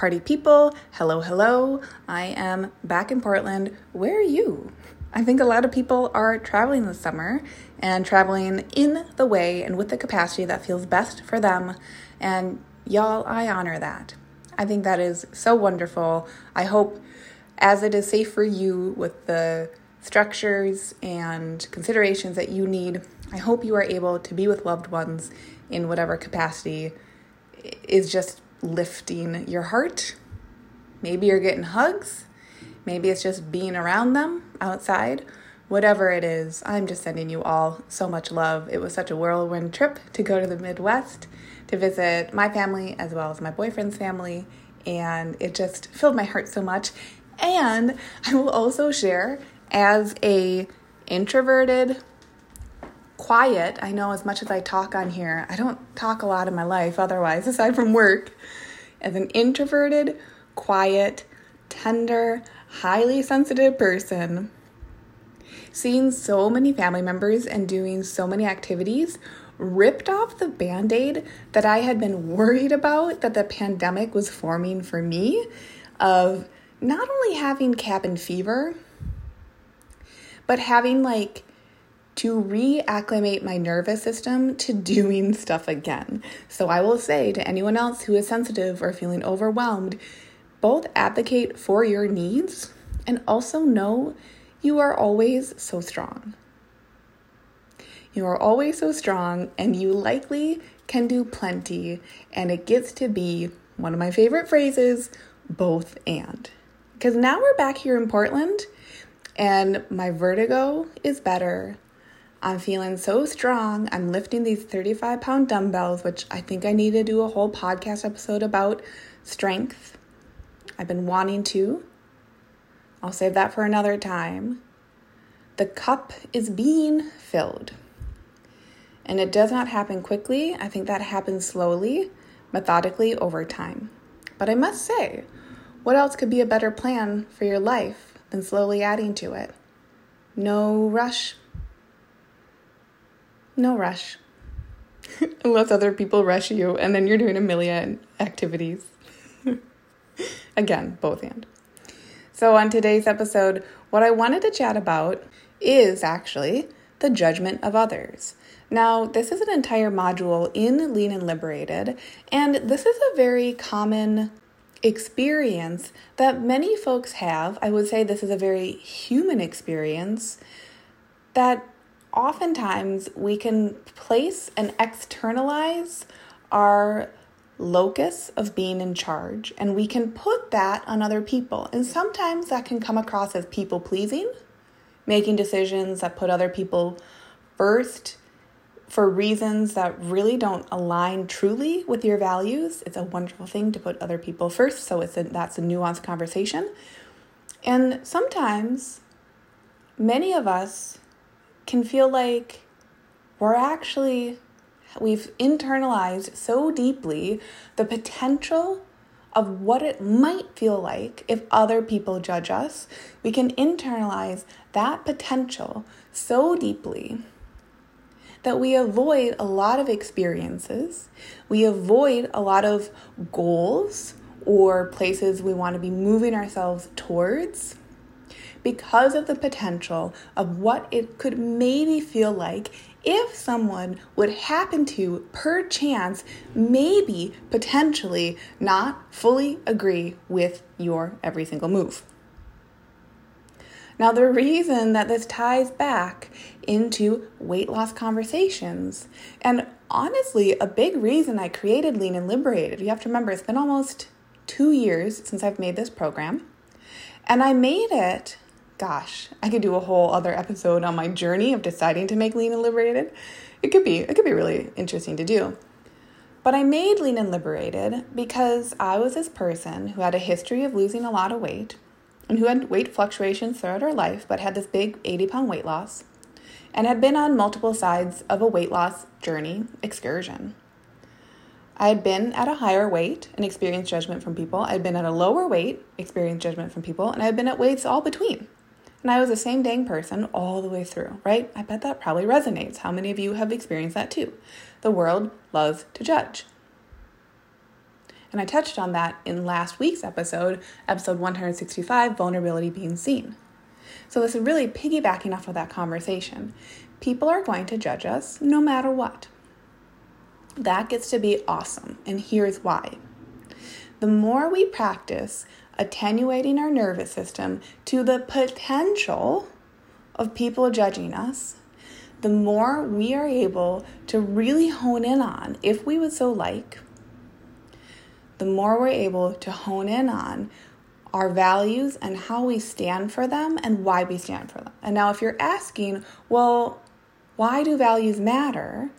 Party people, hello, hello. I am back in Portland. Where are you? I think a lot of people are traveling this summer and traveling in the way and with the capacity that feels best for them. And y'all, I honor that. I think that is so wonderful. I hope, as it is safe for you with the structures and considerations that you need, I hope you are able to be with loved ones in whatever capacity is just lifting your heart. Maybe you're getting hugs. Maybe it's just being around them outside. Whatever it is, I'm just sending you all so much love. It was such a whirlwind trip to go to the Midwest to visit my family as well as my boyfriend's family, and it just filled my heart so much. And I will also share as a introverted quiet. I know as much as I talk on here, I don't talk a lot in my life otherwise, aside from work. As an introverted, quiet, tender, highly sensitive person, seeing so many family members and doing so many activities ripped off the band aid that I had been worried about that the pandemic was forming for me of not only having cabin fever, but having like to reacclimate my nervous system to doing stuff again. So I will say to anyone else who is sensitive or feeling overwhelmed, both advocate for your needs and also know you are always so strong. You are always so strong, and you likely can do plenty. And it gets to be one of my favorite phrases both and. Because now we're back here in Portland, and my vertigo is better. I'm feeling so strong. I'm lifting these 35 pound dumbbells, which I think I need to do a whole podcast episode about strength. I've been wanting to. I'll save that for another time. The cup is being filled. And it does not happen quickly. I think that happens slowly, methodically over time. But I must say, what else could be a better plan for your life than slowly adding to it? No rush, no rush. Unless other people rush you and then you're doing a million activities. Again, both and. So, on today's episode, what I wanted to chat about is actually the judgment of others. Now, this is an entire module in Lean and Liberated, and this is a very common experience that many folks have. I would say this is a very human experience that oftentimes we can place and externalize our locus of being in charge and we can put that on other people. And sometimes that can come across as people pleasing, making decisions that put other people first for reasons that really don't align truly with your values. It's a wonderful thing to put other people first, so it's a, that's a nuanced conversation. And sometimes many of us can feel like we're actually, we've internalized so deeply the potential of what it might feel like if other people judge us. We can internalize that potential so deeply that we avoid a lot of experiences, we avoid a lot of goals or places we want to be moving ourselves towards because of the potential of what it could maybe feel like if someone would happen to, per chance, maybe potentially not fully agree with your every single move. Now, the reason that this ties back into weight loss conversations, and honestly, a big reason I created Lean and Liberated, you have to remember it's been almost two years since I've made this program, and I made it gosh, I could do a whole other episode on my journey of deciding to make Lean and Liberated. It could be it could be really interesting to do. But I made Lean and Liberated because I was this person who had a history of losing a lot of weight and who had weight fluctuations throughout her life but had this big 80 pound weight loss and had been on multiple sides of a weight loss journey excursion. I had been at a higher weight and experienced judgment from people. I had been at a lower weight, experienced judgment from people, and I had been at weights all between. And I was the same dang person all the way through, right? I bet that probably resonates. How many of you have experienced that too? The world loves to judge. And I touched on that in last week's episode, episode 165 Vulnerability Being Seen. So, this is really piggybacking off of that conversation. People are going to judge us no matter what. That gets to be awesome, and here's why. The more we practice attenuating our nervous system to the potential of people judging us, the more we are able to really hone in on, if we would so like, the more we're able to hone in on our values and how we stand for them and why we stand for them. And now, if you're asking, well, why do values matter?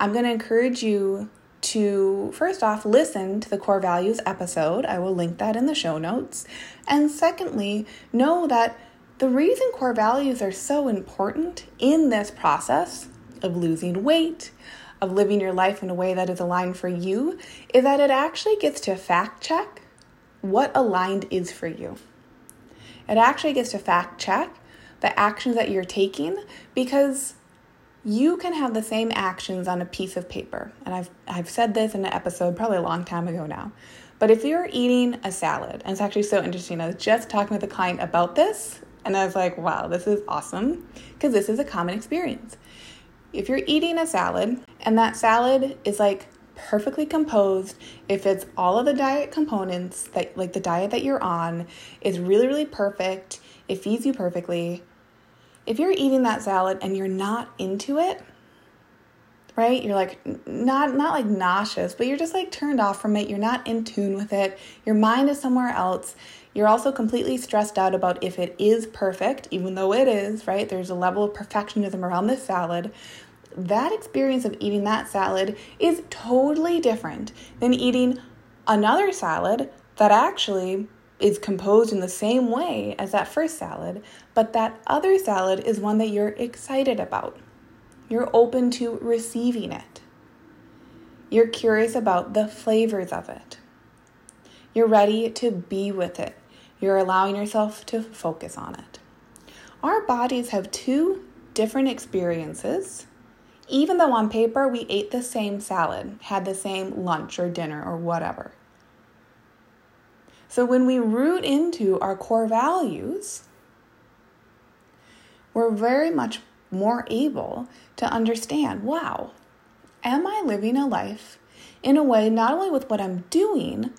I'm going to encourage you to, first off, listen to the core values episode. I will link that in the show notes. And secondly, know that the reason core values are so important in this process of losing weight, of living your life in a way that is aligned for you is that it actually gets to fact check what aligned is for you. It actually gets to fact check the actions that you're taking because you can have the same actions on a piece of paper. And I've, I've said this in an episode probably a long time ago now. But if you're eating a salad, and it's actually so interesting, I was just talking with a client about this, and I was like, wow, this is awesome because this is a common experience. If you're eating a salad and that salad is like perfectly composed, if it's all of the diet components that like the diet that you're on is really really perfect, it feeds you perfectly. If you're eating that salad and you're not into it, right? You're like not not like nauseous, but you're just like turned off from it. You're not in tune with it. Your mind is somewhere else. You're also completely stressed out about if it is perfect, even though it is, right? There's a level of perfectionism around this salad. That experience of eating that salad is totally different than eating another salad that actually is composed in the same way as that first salad, but that other salad is one that you're excited about. You're open to receiving it. You're curious about the flavors of it. You're ready to be with it. You're allowing yourself to focus on it. Our bodies have two different experiences, even though on paper we ate the same salad, had the same lunch or dinner or whatever. So when we root into our core values, we're very much more able to understand wow, am I living a life in a way not only with what I'm doing,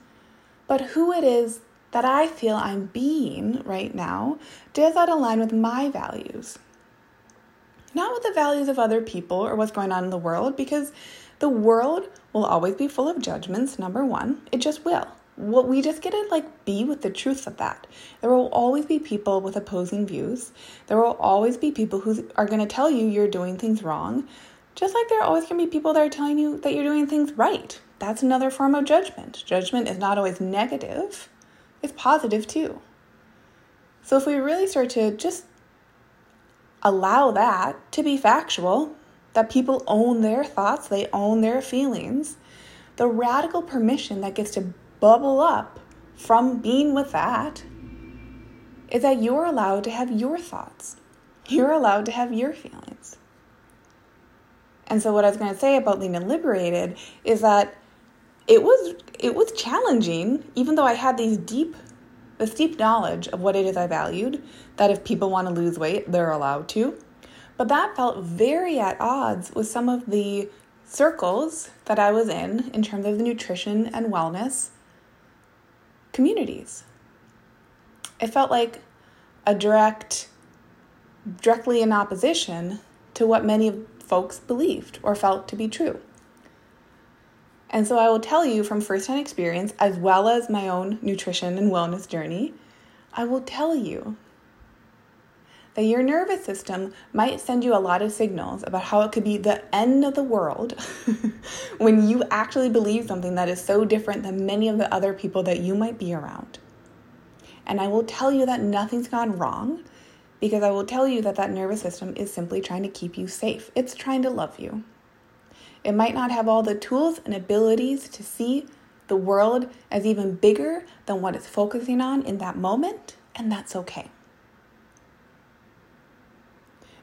but who it is that I feel I'm being right now, does that align with my values? Not with the values of other people or what's going on in the world, because the world will always be full of judgments, number one. It just will. What we just get to like be with the truth of that. There will always be people with opposing views. There will always be people who are going to tell you you're doing things wrong, just like there are always going to be people that are telling you that you're doing things right. That's another form of judgment. Judgment is not always negative it's positive too. So if we really start to just allow that to be factual, that people own their thoughts, they own their feelings, the radical permission that gets to bubble up from being with that is that you're allowed to have your thoughts. You're allowed to have your feelings. And so what I was going to say about Lean Liberated is that it was it was challenging, even though I had these deep this deep knowledge of what it is I valued, that if people want to lose weight, they're allowed to. But that felt very at odds with some of the circles that I was in in terms of the nutrition and wellness communities. It felt like a direct directly in opposition to what many of folks believed or felt to be true. And so I will tell you from firsthand experience, as well as my own nutrition and wellness journey, I will tell you that your nervous system might send you a lot of signals about how it could be the end of the world when you actually believe something that is so different than many of the other people that you might be around. And I will tell you that nothing's gone wrong because I will tell you that that nervous system is simply trying to keep you safe. It's trying to love you. It might not have all the tools and abilities to see the world as even bigger than what it's focusing on in that moment, and that's okay.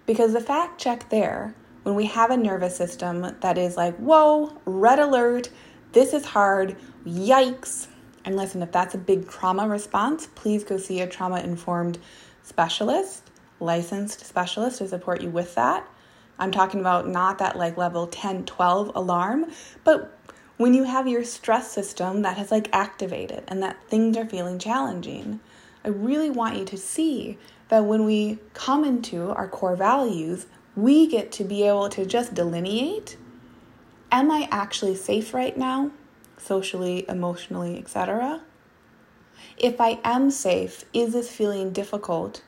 Because the fact check there, when we have a nervous system that is like, whoa, red alert, this is hard, yikes. And listen, if that's a big trauma response, please go see a trauma informed specialist, licensed specialist to support you with that. I'm talking about not that like level 10, 12 alarm, but when you have your stress system that has like activated and that things are feeling challenging. I really want you to see that when we come into our core values, we get to be able to just delineate am I actually safe right now, socially, emotionally, etc.? If I am safe, is this feeling difficult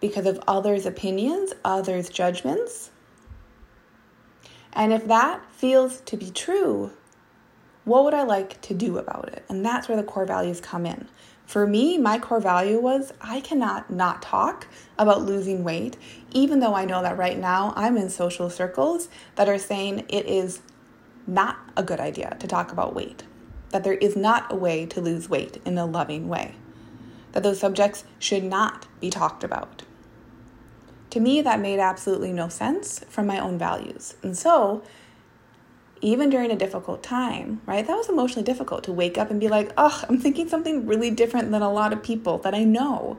because of others' opinions, others' judgments? And if that feels to be true, what would I like to do about it? And that's where the core values come in. For me, my core value was I cannot not talk about losing weight, even though I know that right now I'm in social circles that are saying it is not a good idea to talk about weight, that there is not a way to lose weight in a loving way, that those subjects should not be talked about. To me, that made absolutely no sense from my own values. And so, even during a difficult time, right? That was emotionally difficult to wake up and be like, oh, I'm thinking something really different than a lot of people that I know.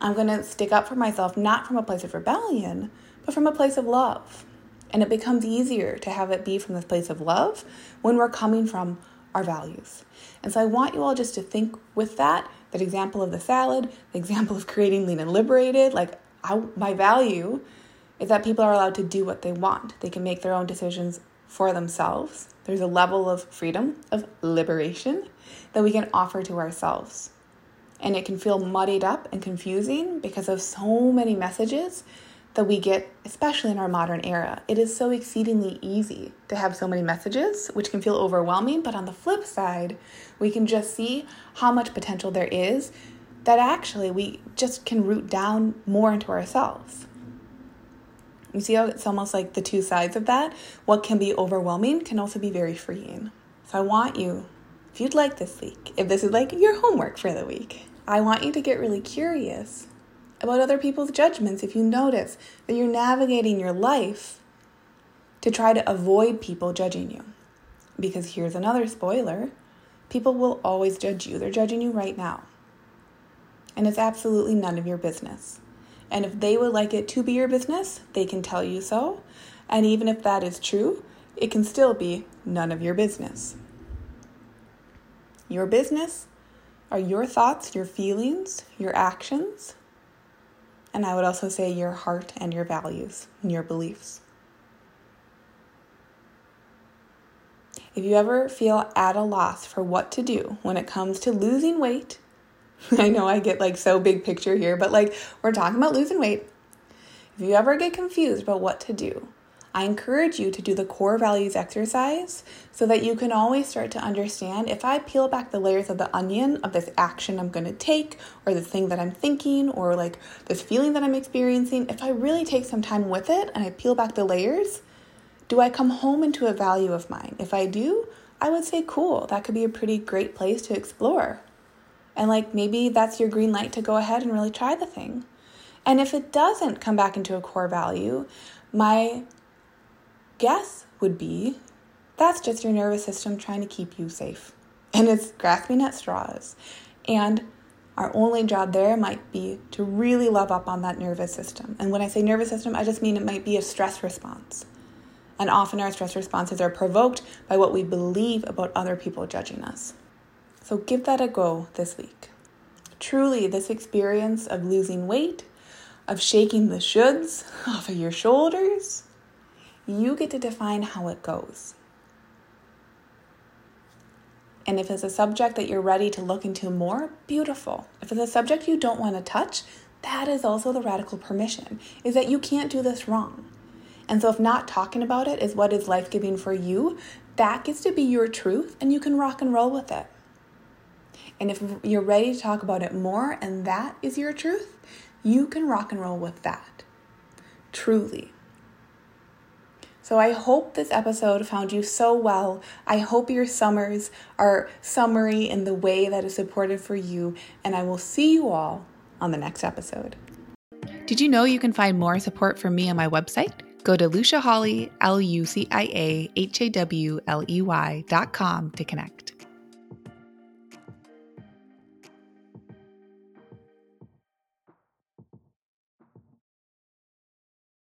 I'm going to stick up for myself, not from a place of rebellion, but from a place of love. And it becomes easier to have it be from this place of love when we're coming from our values. And so I want you all just to think with that, that example of the salad, the example of creating lean and liberated, like I, my value is that people are allowed to do what they want. They can make their own decisions for themselves. There's a level of freedom, of liberation that we can offer to ourselves. And it can feel muddied up and confusing because of so many messages that we get, especially in our modern era. It is so exceedingly easy to have so many messages, which can feel overwhelming. But on the flip side, we can just see how much potential there is that actually we just can root down more into ourselves. You see how it's almost like the two sides of that? What can be overwhelming can also be very freeing. So I want you, if you'd like this week, if this is like your homework for the week, I want you to get really curious about other people's judgments if you notice that you're navigating your life to try to avoid people judging you. Because here's another spoiler people will always judge you, they're judging you right now. And it's absolutely none of your business. And if they would like it to be your business, they can tell you so. And even if that is true, it can still be none of your business. Your business are your thoughts, your feelings, your actions, and I would also say your heart and your values and your beliefs. If you ever feel at a loss for what to do when it comes to losing weight, I know I get like so big picture here, but like we're talking about losing weight. If you ever get confused about what to do, I encourage you to do the core values exercise so that you can always start to understand if I peel back the layers of the onion of this action I'm going to take, or the thing that I'm thinking, or like this feeling that I'm experiencing, if I really take some time with it and I peel back the layers, do I come home into a value of mine? If I do, I would say, cool, that could be a pretty great place to explore. And like maybe that's your green light to go ahead and really try the thing. And if it doesn't come back into a core value, my guess would be that's just your nervous system trying to keep you safe. And it's grasping at straws. And our only job there might be to really love up on that nervous system. And when I say nervous system, I just mean it might be a stress response. And often our stress responses are provoked by what we believe about other people judging us. So give that a go this week. Truly, this experience of losing weight, of shaking the shoulds off of your shoulders, you get to define how it goes. And if it's a subject that you're ready to look into more, beautiful. If it's a subject you don't want to touch, that is also the radical permission, is that you can't do this wrong. And so if not talking about it is what is life-giving for you, that gets to be your truth and you can rock and roll with it. And if you're ready to talk about it more and that is your truth, you can rock and roll with that. Truly. So I hope this episode found you so well. I hope your summers are summery in the way that is supportive for you. And I will see you all on the next episode. Did you know you can find more support from me on my website? Go to Lucia Hawley, L U C I A H A W L E Y dot com to connect.